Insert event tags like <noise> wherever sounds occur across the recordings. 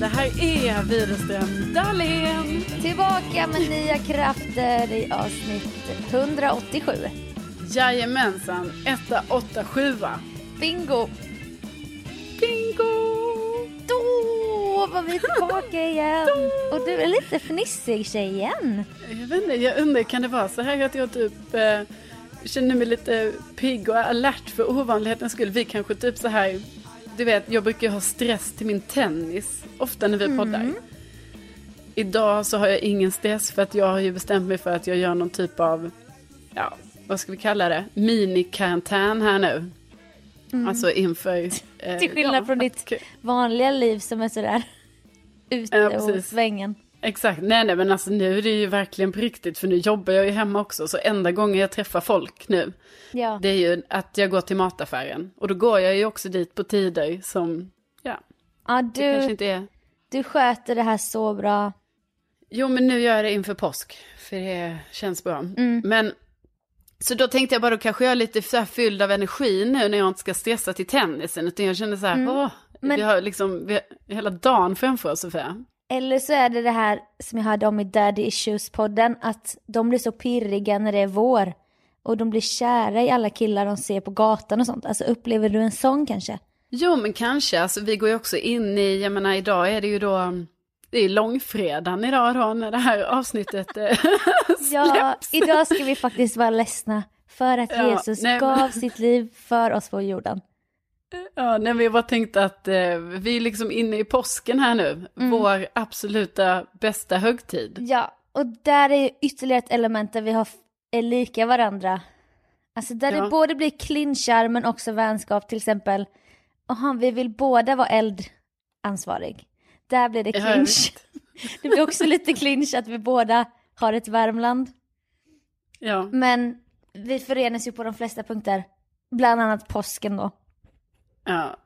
Det här är Widerström Dahlén. Tillbaka med nya krafter i avsnitt 187. Jajamensan, etta, åtta, sjua. Bingo! Bingo! Då var vi tillbaka igen. Och du är lite fnissig tjej igen. Jag vet inte, jag undrar, kan det vara så här att jag typ eh, känner mig lite pigg och alert för ovanlighetens skull? Vi kanske typ så här, du vet, jag brukar ha stress till min tennis, ofta när vi poddar. Idag så har jag ingen stress för att jag har ju bestämt mig för att jag gör någon typ av, ja, vad ska vi kalla det, minikarantän här nu. Alltså inför... eh, Till skillnad ja, från ditt vanliga liv som är sådär ute Ja, och svängen. Exakt, nej nej men alltså nu är det ju verkligen på riktigt för nu jobbar jag ju hemma också så enda gången jag träffar folk nu Ja. det är ju att jag går till mataffären och då går jag ju också dit på tider som, ja, ja, det kanske du, inte är. du sköter det här så bra. Jo men nu gör jag det inför påsk för det känns bra. Mm. Men så då tänkte jag bara då kanske jag är lite så fylld av energi nu när jag inte ska stressa till tennisen utan jag känner så här, åh, Mm. Men- vi har liksom vi har hela dagen framför oss Sofia. Eller så är det det här som jag hörde om i Daddy Issues-podden, att de blir så pirriga när det är vår. Och de blir kära i alla killar de ser på gatan och sånt. Alltså upplever du en sån kanske? Jo, men kanske. Alltså, vi går ju också in i, jag menar idag är det ju då, det är långfredagen idag då när det här avsnittet eh, <laughs> Ja, släpps. idag ska vi faktiskt vara ledsna för att Ja, Jesus nej, men- gav sitt liv för oss på jorden. Ja, när vi bara tänkt att eh, vi är liksom inne i påsken här nu, Mm. vår absoluta bästa högtid. Ja, och där är ytterligare ett element där vi har, är lika varandra. Alltså där Ja. det både blir clinchar men också vänskap, till exempel. Aha, vi vill båda vara eldansvarig. Där blir det jag clinch. <laughs> Det blir också lite clinch att vi båda har ett Värmland. Ja, Men vi förenas ju på de flesta punkter. Bland annat påsken då. Ja,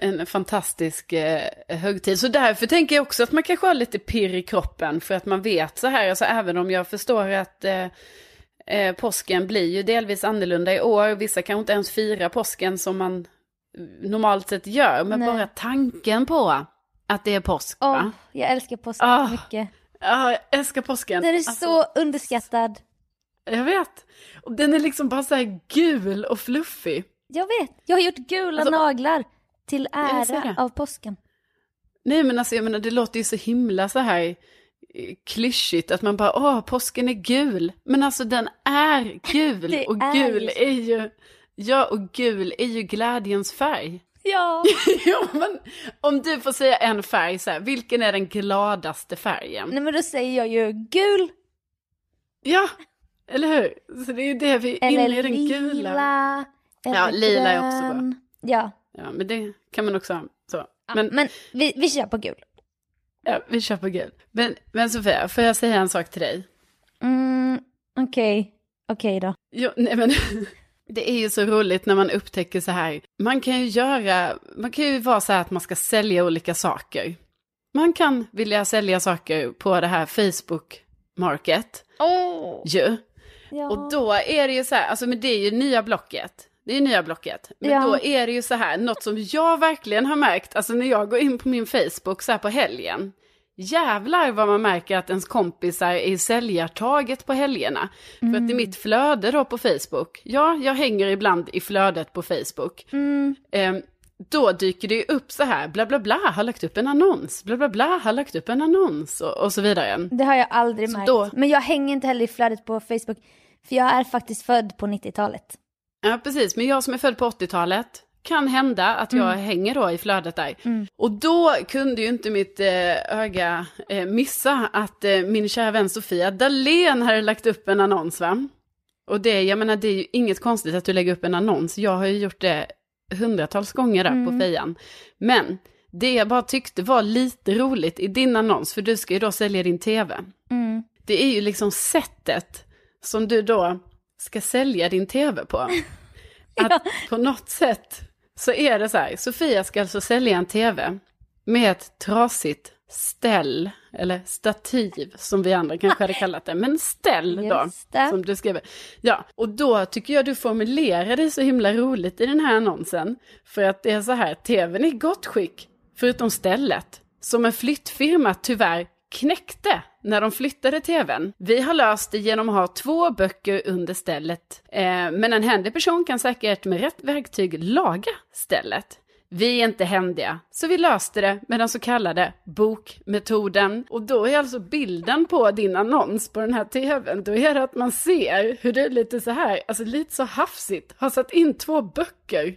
en fantastisk eh, högtid. Så därför tänker jag också att man kanske har lite pirr i kroppen för att man vet så här, alltså även om jag förstår att eh, eh, påsken blir ju delvis annorlunda i år. Vissa kanske inte ens firar påsken som man normalt sett gör. Men Nej. bara tanken på att det är påsk. Va? jag älskar påsken Ah. så mycket. Ja, jag älskar påsken. Den är Alltså, så underskattad. Jag vet. Den är liksom bara så här gul och fluffig. Jag vet, jag har gjort gula Alltså- naglar till ära av påsken. Nej men alltså jag menar det låter ju så himla så här eh, klyschigt att man bara åh påsken är gul. Men alltså den är gul <laughs> och är gul ju så. är ju, ja och gul är ju glädjens färg. Ja. <laughs> jo men om du får säga en färg så här, vilken är den gladaste färgen? Nej men då säger jag ju gul Ja, eller hur? Så det är ju det vi är eller inne i den lila. gula. Eller Ja, lila är också bra. Ja, Ja men det kan man också ha. Så. ja. Men men, vi, vi kör på gul. Ja, vi kör på gul. Men, men Sofia, får jag säga en sak till dig? Mm, okej. Okej då. Jo, nej men, <laughs> det är ju så roligt när man upptäcker så här. Man kan ju göra, man kan ju vara så här att man ska sälja olika saker. Man kan vilja sälja saker på det här Facebook Market Åh! ju. Ja. Och då är det ju så här, alltså men det är ju nya blocket. Det är nya blocket. Men Ja. då är det ju så här, något som jag verkligen har märkt, alltså när jag går in på min Facebook så här på helgen. Jävlar vad man märker att ens kompisar är i säljartaget på helgerna. För att i mitt flöde då på Facebook, ja, jag hänger ibland i flödet på Facebook. Mm, Eh, då dyker det ju upp så här, bla bla bla, har lagt upp en annons, bla bla bla, har lagt upp en annons och, och så vidare. det har jag aldrig Så märkt. då- Men jag hänger inte heller i flödet på Facebook. För jag är faktiskt född på 90-talet. Ja, precis. Men jag som är född på 80-talet, kan hända att jag hänger då i flödet där. Och då kunde ju inte mitt eh, öga eh, missa att eh, min kära vän Sofia Dalén hade lagt upp en annons va? Och det, jag menar det är ju inget konstigt att du lägger upp en annons. Jag har ju gjort det hundratals gånger där på fejan. Men det jag bara tyckte var lite roligt i din annons, för du ska ju då sälja din tv. Mm. Det är ju liksom sättet som du då ska sälja din tv på. <laughs> Att på något sätt så är det så här, Sofia ska alltså sälja en tv med ett trasigt ställ, eller stativ som vi andra kanske hade kallat det, men ställ då, som du skrev. Ja, och då tycker jag du formulerar det så himla roligt i den här annonsen, för att det är så här, tvn är i gott skick, förutom stället. som en flyttfirma tyvärr knäckte när de flyttade tvn. Vi har löst det genom att ha två böcker under stället. Eh, men en händig person kan säkert med rätt verktyg laga stället. Vi är inte händiga, så vi löste det med den så kallade bokmetoden. Och då är alltså bilden på din annons på den här tvn, då är det att man ser hur är lite så här, alltså lite så hafsigt, har satt in två böcker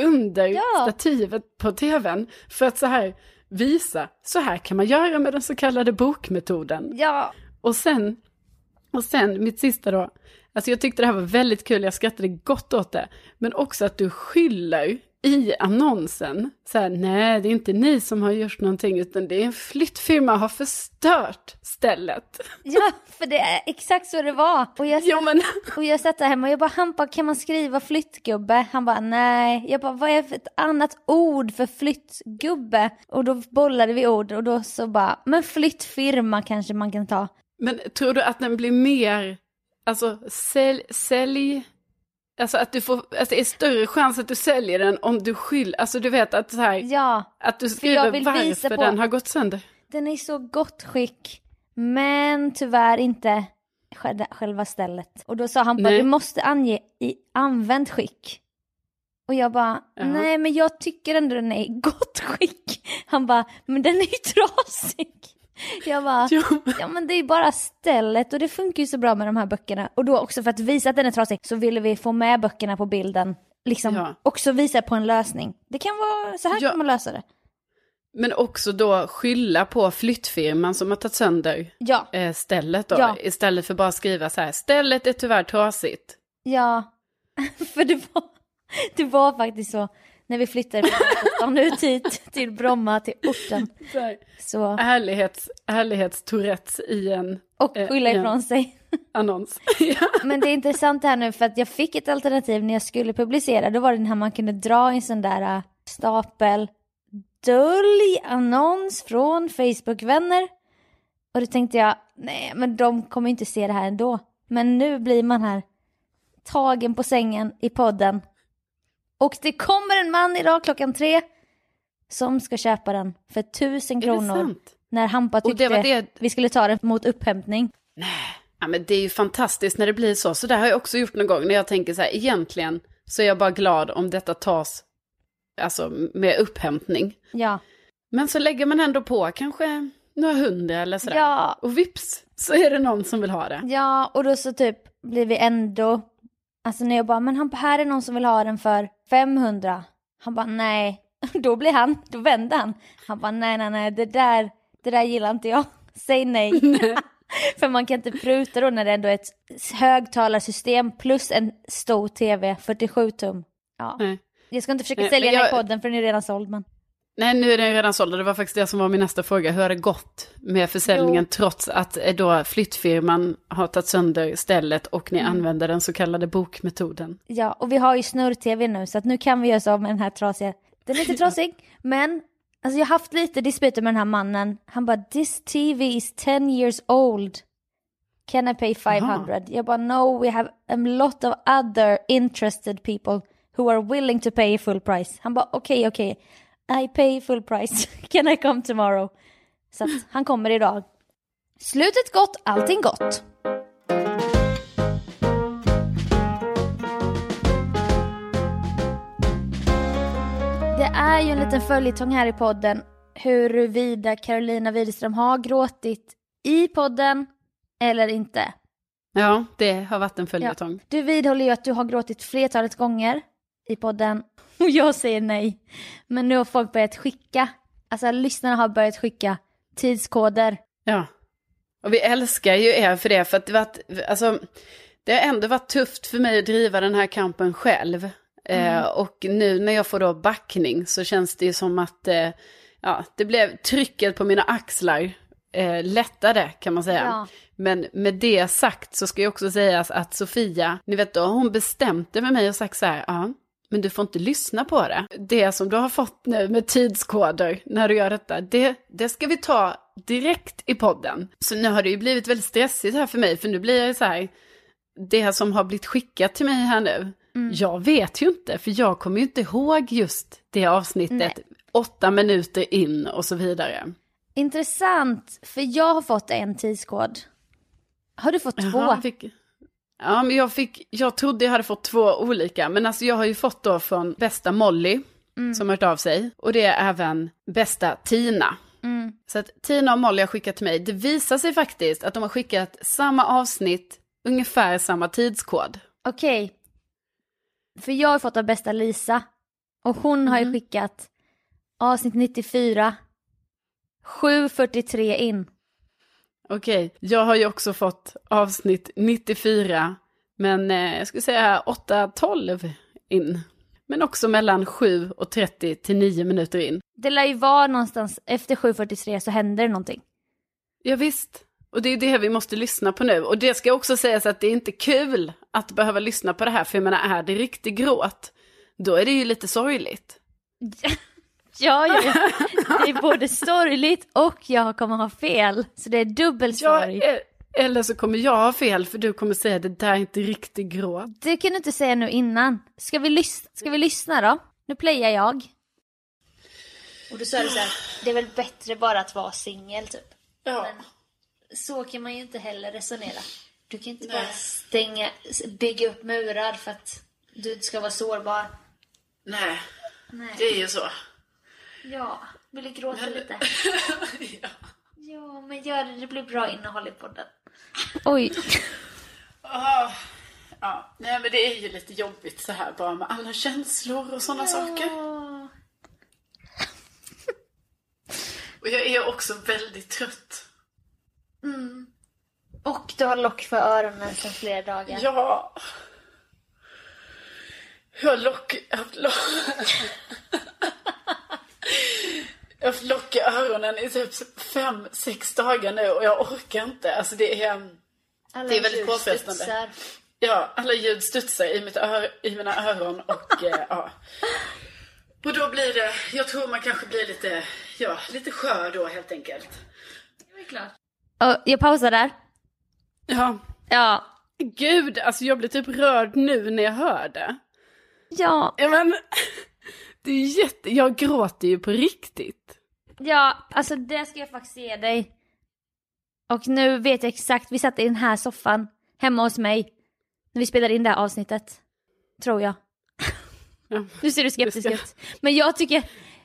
under Ja. stativet på tvn för att så här visa, så här kan man göra med den så kallade bokmetoden. Ja, Och sen, och sen mitt sista då, alltså jag tyckte det här var väldigt kul, jag skrattade gott åt det, men också att du skyller i annonsen, så här, nej det är inte ni som har gjort någonting, utan det är en flyttfirma har förstört stället. <laughs> ja, för det är exakt så det var. Och jag, Jo men, <laughs> och jag satt där hemma och jag bara, han bara, kan man skriva flyttgubbe? Han bara, nej. Jag bara, vad är för ett annat ord för flyttgubbe? Och då bollade vi ord och då så bara, men flyttfirma kanske man kan ta. men tror du att den blir mer, alltså sälj, sälj Alltså att du får, alltså det är större chans att du säljer den om du skyller, alltså du vet att så här, Ja, att du skriver varför på- den har gått sönder. den är i så gott skick. Men tyvärr inte själva- själva stället. Och då sa han bara, Nej. du måste ange i använt skick. Och jag bara, Ja. nej men jag tycker ändå den är i gott skick. Han bara, men den är ju trasig. <laughs> Jag bara, ja men det är bara stället och det funkar ju så bra med de här böckerna. Och då också för att visa att den är trasig så ville vi få med böckerna på bilden. Liksom Ja. också visa på en lösning. Det kan vara, så här Ja. kan man lösa det. Men också då skylla på flyttfirman som har tagit sönder Ja, eh, stället då. Ja. Istället för bara skriva så här, stället är tyvärr trasigt. Ja, <laughs> för det var, det var faktiskt så när vi flyttade från ut hit till Bromma, till orten. Så Så, ärlighets, ärlighetstourettes i en och Eh, skylla ja. ifrån sig. annons. <laughs> ja. Men det är intressant här nu för att jag fick ett alternativ när jag skulle publicera. Då var det den här man kunde dra i en sån där äh, stapel dölj annons från Facebook-vänner. Och då tänkte jag, nej men de kommer inte se det här ändå. Men nu blir man här tagen på sängen i podden. Och det kommer en man idag klockan tre som ska köpa den för tusen Är det kronor. sant? När Hampa det tyckte var det- vi skulle ta den mot upphämtning. Ja, men det är ju fantastiskt när det blir så. Så det har jag också gjort någon gång när jag tänker så här, egentligen så är jag bara glad om detta tas alltså, med upphämtning. Ja. Men så lägger man ändå på kanske några hundra eller sådär. Ja. Och vips så är det någon som vill ha det. Ja, och då så typ blir vi ändå, alltså när jag bara, men han här är någon som vill ha den för 500. Han bara, nej. <laughs> Då blir han, då vänder han. Han bara, nej, nej, nej, det där, det där gillar inte jag. <laughs> Säg nej. <laughs> för man kan inte pruta då när det ändå är ett högtalarsystem plus en stor tv, 47 tum. Ja. Nej. Jag ska inte försöka Nej, sälja den i podden för den är redan såld men. Nej, nu är den redan såld det var faktiskt det som var min nästa fråga. Hur har det gått med försäljningen trots att eh, då flyttfirman har tagit sönder stället och Mm. ni använder den så kallade bokmetoden? Ja, och vi har ju snurr-tv nu så att nu kan vi göra så av med den här trasiga. Den är inte <laughs> trasig, men alltså jag har haft lite dispyter med den här mannen. Han bara this TV is 10 years old. Can I pay 500? Jag bara no, we have a lot of other interested people who are willing to pay full price. Han bara okej, okej. I pay full price. <laughs> Can I come tomorrow? Så att han kommer idag. Slutet gott, allting gott. Det är ju en liten följetong här i podden huruvida Carolina Widerström har gråtit i podden eller inte. Ja, det har varit en följetong. Du vidhåller ju att du har gråtit flertalet gånger i podden och jag säger nej. Men nu har folk börjat skicka, alltså lyssnarna har börjat skicka tidskoder. Ja. Och vi älskar ju er för det, för att det, varit, alltså, det har ändå varit tufft för mig att driva den här kampen själv. Eh, och nu när jag får då backning så känns det ju som att eh, ja, det blev trycket på mina axlar eh, lättade kan man säga. Ja. Men med det sagt så ska jag också säga att Sofia, ni vet då hon bestämt det med mig och sagt så här, ja, men du får inte lyssna på det. Det som du har fått nu med tidskoder när du gör detta, det, det ska vi ta direkt i podden. Så nu har det ju blivit väldigt stressigt här för mig, för nu blir jag så här, det som har blivit skickat till mig här nu, jag vet ju inte, för jag kommer ju inte ihåg just det avsnittet. Nej. åtta minuter in och så vidare. Intressant, för jag har fått en tidskod. Har du fått två? Jaha, fick... Ja, men jag, fick, jag trodde jag hade fått två olika, men alltså jag har ju fått då från bästa Molly, Mm. som har hört av sig, och det är även bästa Tina. Mm. Så att Tina och Molly har skickat till mig. Det visar sig faktiskt att de har skickat samma avsnitt, ungefär samma tidskod. Okej. För jag har fått av bästa Lisa. Och hon har ju Mhm. skickat avsnitt 94. 7.43 in. Okej, jag har ju också fått avsnitt 94, men eh, jag skulle säga 8-12 in. Men också mellan 7 och 30 till 9 minuter in. Det lär ju vara någonstans efter 7.43 så händer det någonting. Ja, visst. Och det är det vi måste lyssna på nu. Och det ska också sägas att det är inte kul att behöva lyssna på det här, för jag menar, är det riktig gråt, då är det ju lite sorgligt. <laughs> Ja, ja, ja. det är både sorgligt och jag kommer ha fel. Så det är dubbel Ja, sorg. eh, eller så kommer jag ha fel, för du kommer säga det där är inte riktig gråt. Det kan du inte säga nu innan. Ska vi, lys- ska vi lyssna då? Nu playar jag. Och då sa du så här, det är väl bättre bara att vara singel typ. Ja. Men så kan man ju inte heller resonera. Du kan inte Nej. bara stänga, bygga upp murar för att du inte ska vara sårbar. Nej, Nej. det är ju så. Ja, vill du gråta Men- lite? <laughs> ja. Ja, men gör det. Det blir bra innehåll i podden. Oj. Ah, ja, nej men det är ju lite jobbigt så här bara med alla känslor och sådana saker. Ja. Och jag är också väldigt trött. Och du har lock för öronen sedan flera dagar. Ja. Jag har lock... Jag har haft lock... <laughs> Jag har haft lock i öronen i typ fem, sex dagar nu och jag orkar inte. Alltså det är... Alla det är väldigt påfrestande. Ja, alla ljud studsar i, mitt ör, i mina öron och eh, <laughs> ja. Och då blir det, jag tror man kanske blir lite, ja, lite skör då helt enkelt. Det är klart. Jag pausar där. Ja, Ja. gud, alltså jag blir typ rörd nu när jag hör det. Ja. Ja men, det är jätte, jag gråter ju på riktigt. Ja, alltså det ska jag faktiskt ge dig. Och nu vet jag exakt, vi satt i den här soffan hemma hos mig när vi spelade in det här avsnittet. Tror jag. Ja. Nu ser du skeptisk ut. Men jag tycker, <laughs>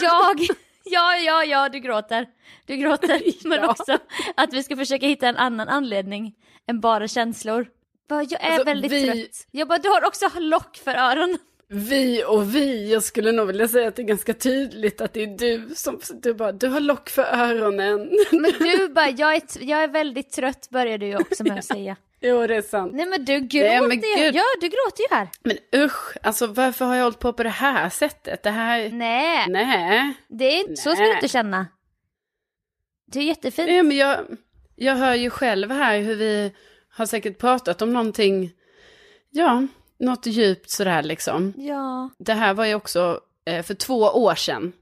jag, ja, ja, ja, du gråter. Du gråter. <laughs> Men Ja. också att vi ska försöka hitta en annan anledning än bara känslor. Jag är Alltså, väldigt vi- trött. Jag bara, du har också lock för öronen. Vi och vi, jag skulle nog vilja säga att det är ganska tydligt att det är du som, du bara, du har lock för öronen. <laughs> Men du bara, jag är, jag är väldigt trött börjar du också med att <laughs> säga. jo, det är sant. Nej men du Nej, gråter men ju. gud. Ja, du gråter ju här. Men usch, alltså varför har jag hållit på på det här sättet? Det här, Nej, nej. det är inte, så ska du Nej. inte känna. Det är jättefint. Nej, men jag, jag hör ju själv här hur vi har säkert pratat om någonting, ja, något djupt sådär liksom. Ja. Det här var ju också eh, för två år sedan.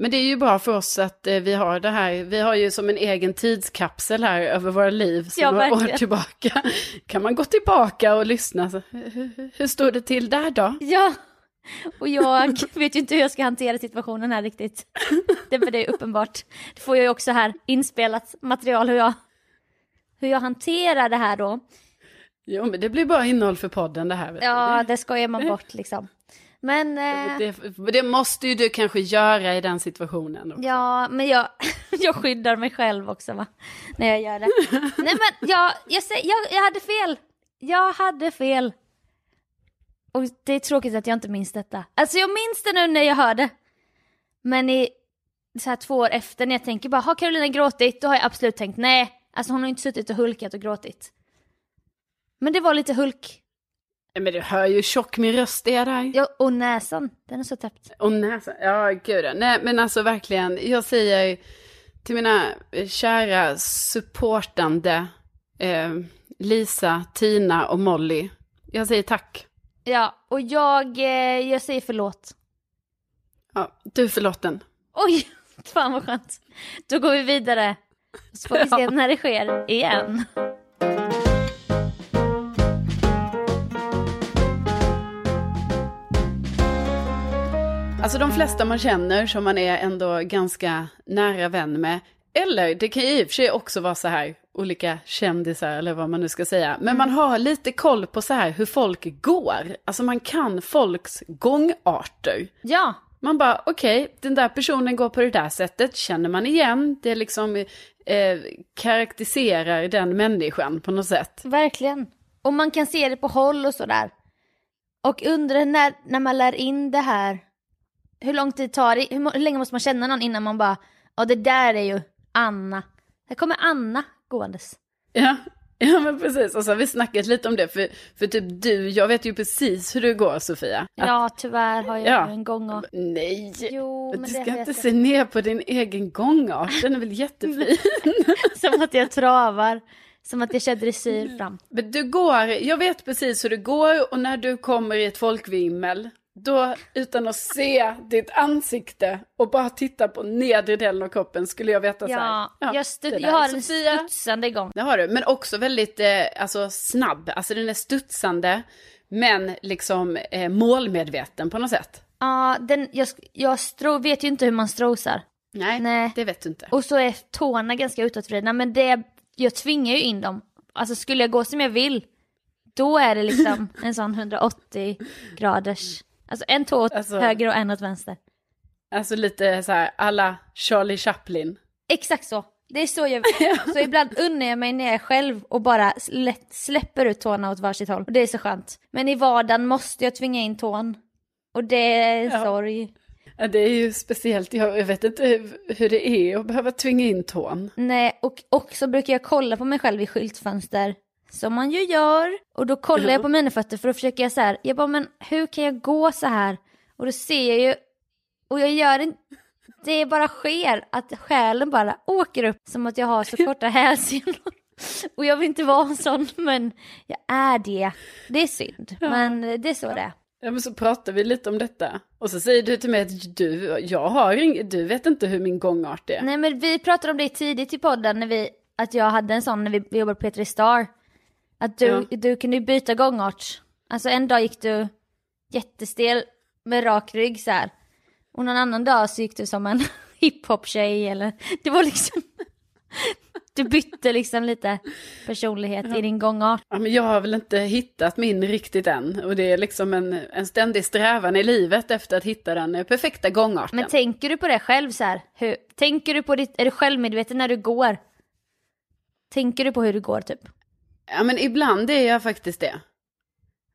Men det är ju bra för oss att eh, vi har det här, vi har ju som en egen tidskapsel här över våra liv, så Ja, några år verkligen. tillbaka. Kan man gå tillbaka och lyssna, så, hur, hur, står det till där då? Ja. Och jag <laughs> vet ju inte hur jag ska hantera situationen här riktigt. Det, men det är uppenbart. Det får jag ju också här inspelat material hur jag, hur jag hanterar det här då. Jo, men det blir bara innehåll för podden det här. Ja, det skojar man bort liksom. Men, <laughs> eh, Det, det måste ju du kanske göra i den situationen. också. ja, men jag, <laughs> jag skyddar mig själv också va, när jag gör det. <laughs> Nej men jag, jag, jag, jag hade fel. Jag hade fel. Och det är tråkigt att jag inte minns detta. Alltså jag minns det nu när jag hör det. Men i så här två år efter när jag tänker bara, har Carolina gråtit? Då har jag absolut tänkt nej. Alltså hon har inte suttit och hulkat och gråtit. Men det var lite hulk. Nej, Men du hör ju hur tjock min röst är där. Ja, och näsan, den är så täppt. Och näsan, ja gud. Nej men alltså verkligen, jag säger till mina kära supportande eh, Lisa, Tina och Molly. Jag säger tack. Ja, och jag, eh, jag säger förlåt. Ja, du är förlåten. Oj, <laughs> fan vad skönt. Då går vi vidare. Så får vi se <laughs> när det sker igen. Alltså de flesta man känner som man är ändå ganska nära vän med. Eller det kan ju i och för sig också vara så här, olika kändisar eller vad man nu ska säga. Men man har lite koll på så här hur folk går. Alltså man kan folks gångarter. Ja, Man bara, okej, den där personen går på det där sättet, känner man igen, det liksom eh, karaktäriserar den människan på något sätt. verkligen. Och man kan se det på håll och sådär. Och undrar när, när man lär in det här, hur lång tid tar det, hur, hur länge måste man känna någon innan man bara, ja det där är ju Anna. Här kommer Anna gåendes. Ja, <laughs> ja men precis. Och så har vi snackat lite om det, för, för typ du, jag vet ju precis hur det går Sofia. Att- Ja, tyvärr har jag Ja. en gång och... Nej, Jo, men du ska inte se ner på din egen gångart, den är väl jättefin. <laughs> Som att jag travar. Som att jag kör dressyr fram. Men du går, jag vet precis hur det går och när du kommer i ett folkvimmel, då utan att se ditt ansikte och bara titta på nedre delen av kroppen skulle jag veta så här. Ja, jag, stud- jag har en Sofia. studsande gång. Det har du, men också väldigt eh, alltså, snabb. Alltså den är studsande, men liksom eh, målmedveten på något sätt. Ja, den, jag, jag stro, vet ju inte hur man strosar. Nej, Nej. det vet du inte. Och så är tårna ganska utåtvridna, men det, jag tvingar ju in dem. Alltså skulle jag gå som jag vill, då är det liksom <laughs> en sån 180 graders. Alltså en tå åt Alltså- höger och en åt vänster. Alltså lite så här alla Charlie Chaplin. Exakt så. Det är så jag <laughs> Så ibland unnar jag mig när jag är själv och bara lätt släpper ut tårna åt varsitt håll. Och det är så skönt. Men i vardagen måste jag tvinga in tån. Och det är Ja. sorg. Ja, det är ju speciellt, jag, jag vet inte hur, hur det är att behöva tvinga in tån. Nej, och också brukar jag kolla på mig själv i skyltfönster. Som man ju gör. Och då kollar jag på mina fötter för då försöker jag så här. Jag bara, men hur kan jag gå så här? Och då ser jag ju. Och jag gör inte. Det bara sker att själen bara åker upp som att jag har så korta <laughs> hälsenor. Och jag vill inte vara en sån, men jag är det. Det är synd, men det är så det är. Ja men så pratar vi lite om detta. Och så säger du till mig att du, jag har ing, du vet inte hur min gångart är. Nej men vi pratade om det tidigt i podden när vi, att jag hade en sån när vi, jobbade på P3 Star. Att du, Ja. du kunde byta gångart. Alltså en dag gick du jättestel med rak rygg så här. Och någon annan dag så gick du som en <laughs> hiphop-tjej eller, det var liksom, du bytte liksom lite personlighet i din gångart. Ja, men jag har väl inte hittat min riktigt än. Och det är liksom en, en ständig strävan i livet efter att hitta den perfekta gångarten. Men tänker du på det själv så här? Hur, tänker du på ditt, är du självmedveten när du går? Tänker du på hur du går typ? Ja men ibland är jag faktiskt det.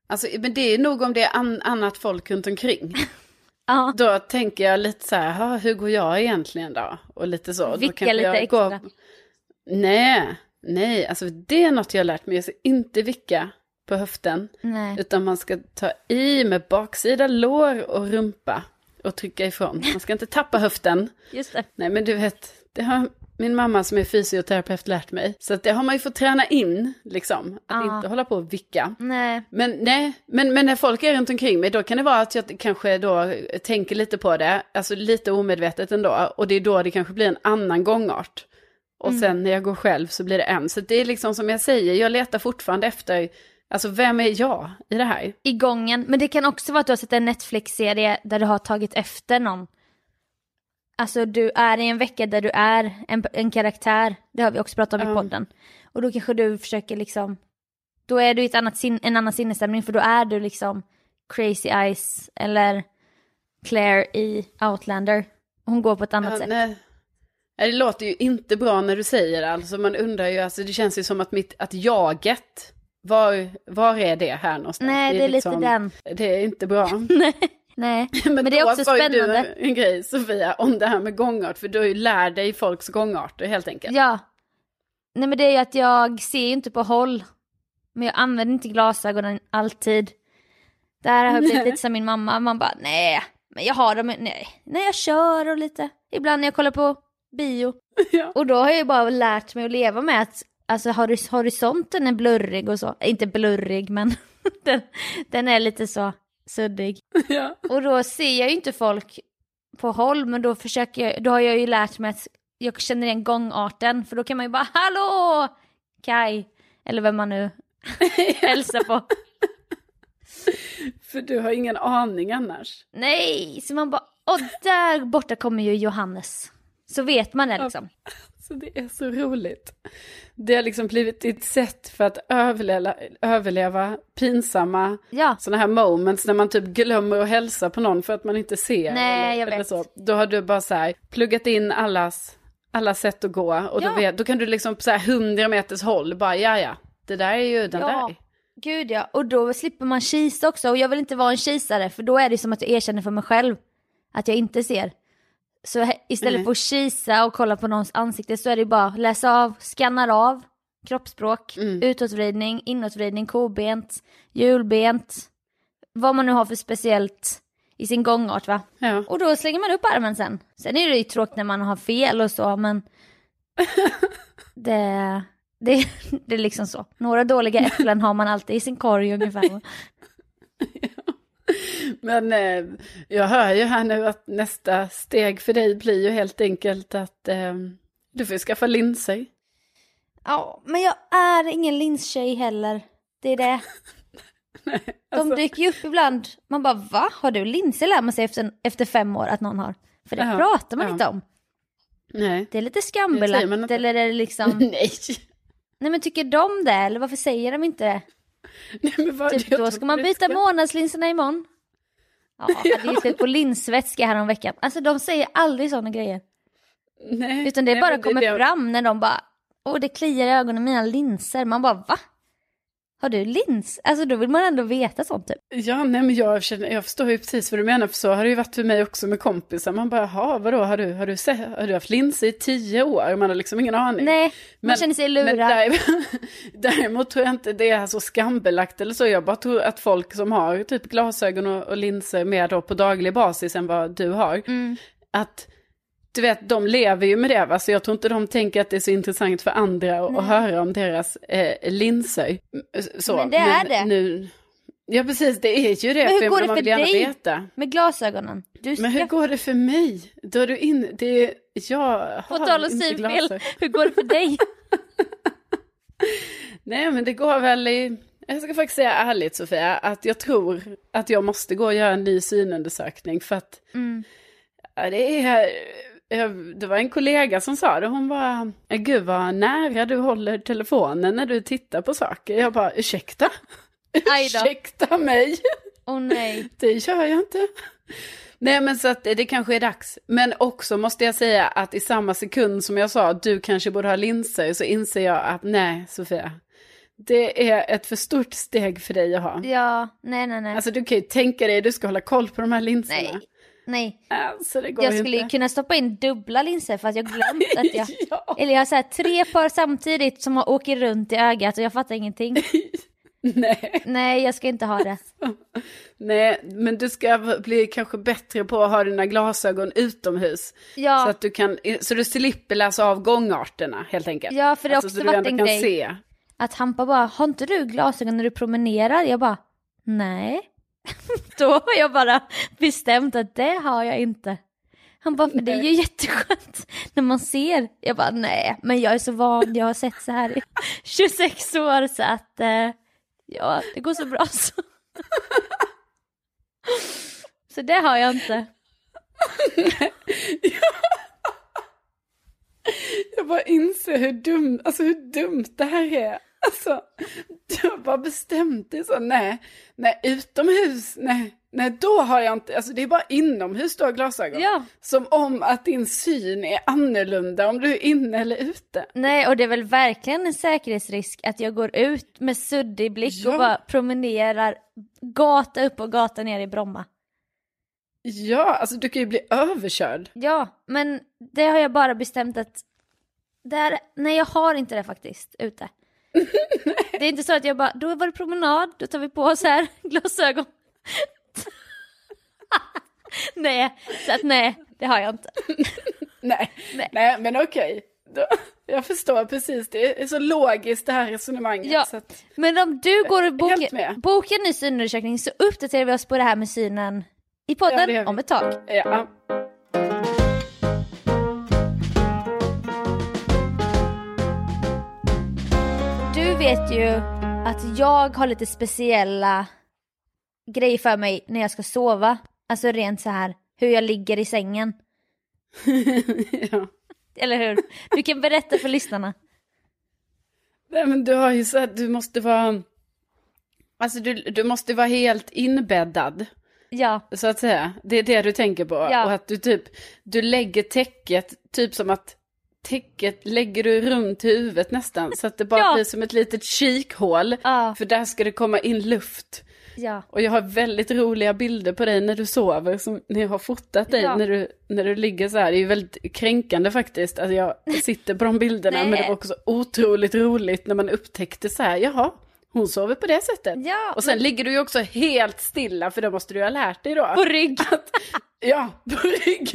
Alltså, men det är nog om det är an, annat folk runt omkring. <laughs> Ja. Då tänker jag lite så här, "Ha, hur går jag egentligen då? Och lite så. Vicka lite jag extra. Nej, nej, alltså det är något jag har lärt mig. Jag ska inte vicka på höften. Nej. Utan man ska ta i med baksida lår och rumpa och trycka ifrån. Man ska inte tappa höften. <laughs> Just det. Nej men du vet, det har min mamma som är fysioterapeut lärt mig. Så att det har man ju fått träna in, liksom. Att Ja. inte hålla på och vicka. Nej. Men nej, men, men när folk är runt omkring mig, då kan det vara att jag kanske då tänker lite på det, alltså lite omedvetet ändå. Och det är då det kanske blir en annan gångart. Och Mm. sen när jag går själv så blir det en. Så det är liksom som jag säger, jag letar fortfarande efter, alltså vem är jag i det här? I gången. Men det kan också vara att du har sett en Netflix-serie där du har tagit efter någon. Alltså du är i en vecka där du är en, en karaktär. Det har vi också pratat om i Ja. podden. Och då kanske du försöker liksom. Då är du i ett annat sin, en annan sinnesstämning för då är du liksom Crazy Eyes eller Claire i Outlander. Hon går på ett annat Ja, sätt. nej. Det låter ju inte bra när du säger det. Alltså man undrar ju, alltså det känns ju som att mitt, att jaget, var, var är det här någonstans? Nej, det är lite liksom- den. Det är inte bra. <laughs> <laughs> Nej, <laughs> Men, men det är då också sa ju spännande. du en grej Sofia om det här med gångart, för du har ju lärt dig folks gångarter helt enkelt. Ja. Nej men det är ju att jag ser ju inte på håll. Men jag använder inte glasögonen alltid. Där har jag blivit lite som min mamma. Man bara nej, men jag har dem, nej. När jag kör och lite. Ibland när jag kollar på bio. <laughs> Ja. Och då har jag ju bara lärt mig att leva med att alltså horis- horisonten är blurrig och så. Inte blurrig men <laughs> den, den är lite så suddig. <laughs> Ja. Och då ser jag ju inte folk på håll, men då försöker jag, då har jag ju lärt mig att jag känner igen gångarten, för då kan man ju bara hallå Kai, eller vem man nu <laughs> hälsar på. För du har ingen aning annars. Nej, så man bara Och där borta kommer ju Johannes. Så vet man det liksom. Så det är så roligt. Det har liksom blivit ett sätt för att överleva, överleva pinsamma Ja. sådana här moments när man typ glömmer att hälsa på någon för att man inte ser. Nej, eller, jag vet. Eller så. Då har du bara så här pluggat in allas, alla sätt att gå och Ja. då, vet, då kan du liksom på så här 100 meters håll bara ja ja, det där är ju den Ja. där. Gud ja, och då slipper man kisa också. Och jag vill inte vara en kisare för då är det som att jag erkänner för mig själv att jag inte ser. Så istället Nej. för att kisa och kolla på någons ansikte så är det bara läsa av, skannar av, kroppsspråk, Mm. utåtvridning, inåtvridning, kobent, hjulbent, vad man nu har för speciellt i sin gångart va. Ja. Och då slänger man upp armen sen. Sen är det ju tråkigt när man har fel och så men <laughs> det, det, det är liksom så. Några dåliga äpplen har man alltid i sin korg ungefär. <laughs> Men eh, jag hör ju här nu att nästa steg för dig blir ju helt enkelt att eh, du får skaffa linser. Ja, men jag är ingen linstjej heller. Det är det. <laughs> De Alltså, dyker ju upp ibland. Man bara va? Har du linser lär man sig efter, efter fem år att någon har. För det Ja, pratar man ja. inte om. nej. Det är lite skambelagt inte. eller är det liksom... <laughs> nej. Nej men tycker de det eller varför säger de inte det? <laughs> nej men vad, Typ, då ska man det byta ska- månadslinserna imorgon. Ja, jag hade gissat på linsvätska här om veckan. Alltså de säger aldrig sådana grejer. Nej, Utan det nej, bara men kommer det- fram när de bara, åh det kliar i ögonen, mina linser. Man bara va? Har du lins? Alltså då vill man ändå veta sånt typ. Ja, nej men jag, känner, jag förstår ju precis vad du menar, för så har det ju varit för mig också med kompisar. Man bara, jaha, vadå, har du, har, du sett, har du haft linser i tio år? Man har liksom ingen aning. Nej, man Men- känner sig lurad. där, <laughs> däremot tror jag inte det är så skambelagt eller så. Jag bara tror att folk som har typ glasögon och, och linser mer då på daglig basis än vad du har. Mm. Att du vet, de lever ju med det va, så jag tror inte de tänker att det är så intressant för andra att, att höra om deras eh, linser. Så, Men det är det. Nu, ja precis, det är ju det. Men hur för går det för dig? Veta. Med glasögonen. Du Men hur ska... går det för mig? Då är du in, det är, jag På tal om synfel, hur går det för dig? <laughs> Nej men det går väl i, jag ska faktiskt säga ärligt Sofia, att jag tror att jag måste gå och göra en ny synundersökning för att Mm. ja, det är, det var en kollega som sa det, hon bara, gud vad nära du håller telefonen när du tittar på saker. Jag bara, ursäkta? Ursäkta mig? Åh nej. <laughs> Det gör jag inte. Nej men så att det kanske är dags. Men också måste jag säga att i samma sekund som jag sa att du kanske borde ha linser så inser jag att nej Sofia. Det är ett för stort steg för dig att ha. Ja, nej nej nej. Alltså du kan ju tänka dig, du ska hålla koll på de här linserna. nej. Nej, Alltså det går jag ju skulle ju inte. kunna stoppa in dubbla linser för att jag glömt att jag... <laughs> ja. Eller jag har så här tre par samtidigt som åker runt i ögat och jag fattar ingenting. <laughs> Nej. Nej, jag ska inte ha det. <laughs> nej, men du ska bli kanske bättre på att ha dina glasögon utomhus. Så Ja, att du kan, så du slipper läsa av gångarterna helt enkelt. ja för det har Alltså, också så du varit en kan grej. se. Att Hampa bara, har inte du glasögon när du promenerar? Jag bara, nej. <laughs> Då har jag bara bestämt att det har jag inte. Han bara, för det är ju jätteskönt när man ser. Jag bara, nej, men jag är så van, jag har sett så här i <laughs> 26 år så att, eh, ja, det går så bra så. <laughs> Så det har jag inte. <laughs> Jag bara inser hur dumt, alltså hur dumt det här är. Alltså, har bara bestämt dig så, nej, nej, utomhus, nej, nej, då har jag inte, alltså det är bara inomhus du har glasögon. Ja. Som om att din syn är annorlunda om du är inne eller ute. Nej, och det är väl verkligen en säkerhetsrisk att jag går ut med suddig blick och Ja. bara promenerar gata upp och gata ner i Bromma. Ja, alltså du kan ju bli överkörd. Ja, men det har jag bara bestämt att där, nej jag har inte det faktiskt ute. <laughs> det är inte så att jag bara, då var det promenad, då tar vi på oss här <laughs> glasögon. <laughs> nej, så att nej, det har jag inte. Nej, Nej. nej, men okej. Då, jag förstår precis, det är så logiskt det här resonemanget. Ja. Att, Men om du går och bokar en ny synundersökning så uppdaterar vi oss på det här med synen i Ja, podden vi. om ett tag. ja. Du vet ju att jag har lite speciella grejer för mig när jag ska sova. Alltså rent så här hur jag ligger i sängen. <laughs> ja. Eller hur? Du kan berätta för lyssnarna. Nej men du har ju så att du måste vara, alltså du, du måste vara helt inbäddad. Ja. Så att säga, det är det du tänker på. Ja. Och att du typ, du lägger täcket, typ som att täcket lägger du runt huvudet nästan. Så att det bara Ja. blir som ett litet kikhål. Ja. För där ska det komma in luft. Ja. Och jag har väldigt roliga bilder på dig när du sover, som när jag har fotat dig Ja. när, du, när du ligger så här. Det är ju väldigt kränkande faktiskt. Alltså jag sitter på de bilderna, <laughs> men det var också otroligt roligt när man upptäckte så här, jaha, hon sover på det sättet. Ja, Och sen ligger du ju också helt stilla, för det måste du ha lärt dig då. På rygg. Ja, på rygg.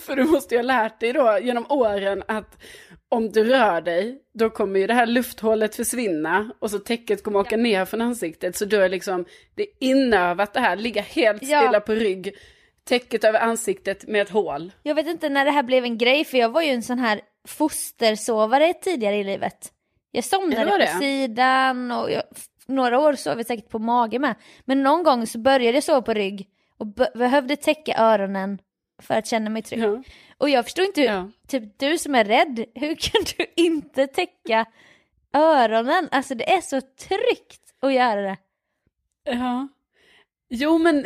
För du måste ju ha lärt dig då genom åren att om du rör dig, då kommer ju det här lufthålet försvinna och så täcket kommer åka ner från ansiktet. Så då är liksom, det är inövat det här, ligga helt Ja. stilla på rygg, täcket över ansiktet med ett hål. Jag vet inte när det här blev en grej för jag var ju en sån här fostersovare tidigare i livet. Jag Ja, somnade på det. sidan och jag, några år sov jag säkert på mage med. Men någon gång så började jag sova på rygg och be- behövde täcka öronen för att känna mig trygg. Ja. Och jag förstår inte hur, Ja. typ du som är rädd, hur <laughs> kan du inte täcka öronen? Alltså det är så tryggt att göra det. ja. Jo men,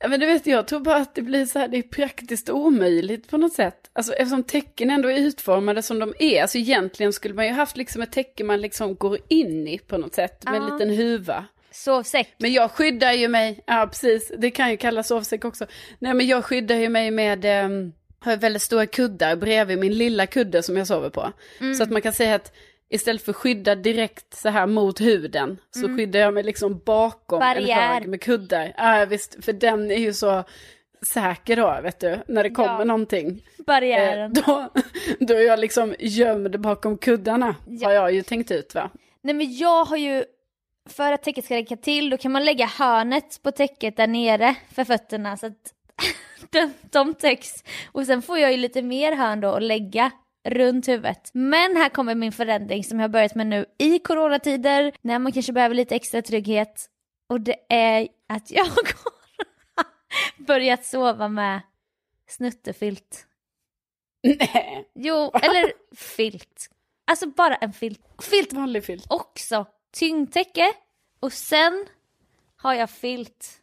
ja, men du vet jag tror bara att det blir så här, det är praktiskt omöjligt på något sätt. Alltså eftersom tecken ändå är utformade som de är, alltså egentligen skulle man ju haft liksom ett täcke man liksom går in i på något sätt, med en liten huva. Sovsäck. Men jag skyddar ju mig, ja precis, det kan ju kallas sovsäck också. Nej men jag skyddar ju mig med, um, har väldigt stora kuddar bredvid min lilla kudde som jag sover på. Så att man kan säga att istället för skydda direkt så här mot huden, så skyddar jag mig liksom bakom en Barriär. hög med kuddar. Ja visst, för den är ju så säker då, vet du, när det kommer Ja. någonting. Eh, Barriären. då, <laughs> då är jag liksom gömd bakom kuddarna, Ja. har jag ju tänkt ut va. Nej men jag har ju, för att täcket ska räcka till, då kan man lägga hörnet på täcket där nere för fötterna så att <laughs> de, de täcks. Och sen får jag ju lite mer hörn då att lägga runt huvudet. Men här kommer min förändring som jag har börjat med nu i coronatider, när man kanske behöver lite extra trygghet. Och det är att jag <laughs> har börjat sova med snuttefilt. Nej, Jo, eller filt. Alltså bara en filt. Filt vanlig filt. också tyngdtäcke och sen har jag filt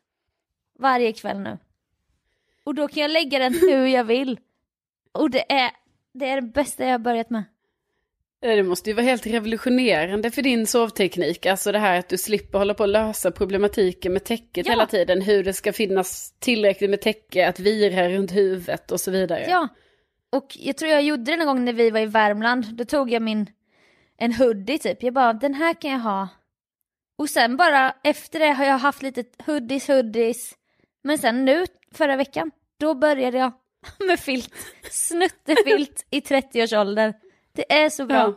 varje kväll nu. Och då kan jag lägga den hur jag vill. Och det är det, är det bästa jag har börjat med. Eh, Det måste ju vara helt revolutionerande för din sovteknik. Alltså det här att du slipper hålla på att lösa problematiken med täcket Ja. hela tiden. Hur det ska finnas tillräckligt med täcke att vira runt huvudet och så vidare. Ja. Och jag tror jag gjorde det någon gång när vi var i Värmland. Då tog jag min, en hoodie typ. Jag bara, den här kan jag ha. Och sen bara efter det har jag haft lite hoodies, hoodies. Men sen nu, förra veckan, då började jag <laughs> med filt. Snuttefilt i 30-årsåldern. Det är så bra. Ja.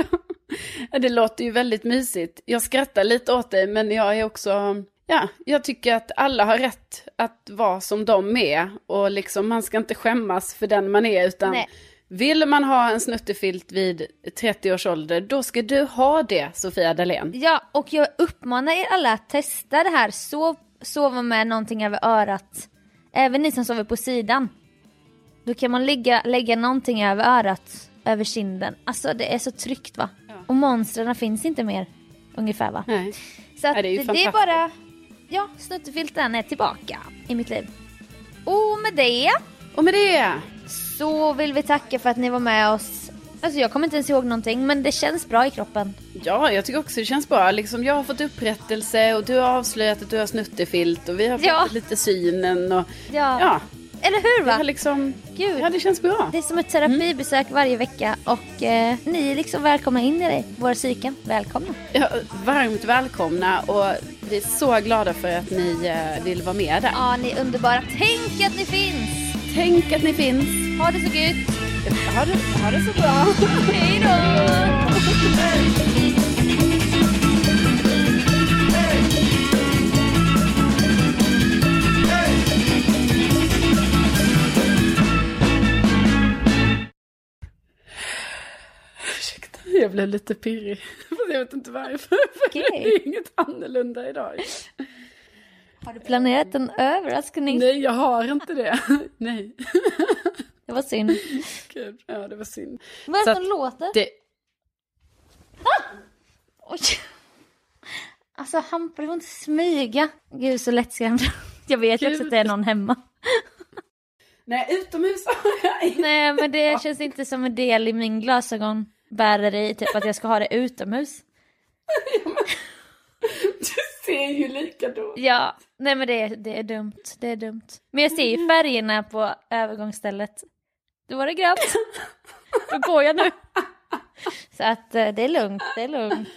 <laughs> ja, det låter ju väldigt mysigt. Jag skrattar lite åt dig, men jag är också... Ja, jag tycker att alla har rätt att vara som de är. Och liksom, man ska inte skämmas för den man är, utan Nej. vill man ha en snuttefilt vid 30 års ålder, då ska du ha det, Sofia Dalén. Ja, och jag uppmanar er alla att testa det här. Sov, sova med någonting över örat. Även ni som sover på sidan. Då kan man lägga, lägga någonting över örat, över kinden. Alltså det är så tryggt va? Och monstren finns inte mer. Ungefär va? Nej. Så att Ja, det är det, är bara, ja, snuttefilten är tillbaka i mitt liv. Och med det Och med det, så vill vi tacka för att ni var med oss. Alltså jag kommer inte ens ihåg någonting men det känns bra i kroppen. ja, jag tycker också det känns bra. Liksom, jag har fått upprättelse och du har avslöjat att du har snuttefilt och vi har fått Ja. lite synen och Ja, ja, eller hur va? har liksom, Gud. ja det känns bra. Det är som ett terapibesök varje vecka och eh, ni är liksom välkomna in i det, våra psyken. Välkomna. Ja, varmt välkomna och vi är så glada för att ni eh, vill vara med där. Ja, ni är underbara. Tänk att ni finns! Tänk att ni finns. Ha det så gött! Ha det, ha det så bra. <laughs> Hej då! Jag blev lite pirrig. <laughs> Jag vet inte varför. För Okej. Det är inget annorlunda idag. Har du planerat en överraskning? Nej, jag har inte det. <laughs> Nej. Det var synd. <laughs> Gud, ja det var synd. Vad är det som låter? Det, Oj. Alltså Hampus, du får inte smyga. Gud så lättskrämd. <laughs> Jag vet ju också Gud. att det är någon hemma. <laughs> nej, utomhus har jag inte. Nej men det känns inte som en del i min glasögonbärare typ att jag ska ha det utomhus. <laughs> Du ser ju likadan Ja, nej men det, är- det är dumt. Det är dumt. Men jag ser ju färgerna på övergångsstället. Då var det grönt. Då går jag nu. <laughs> Så att eh, det är lugnt, det är lugnt.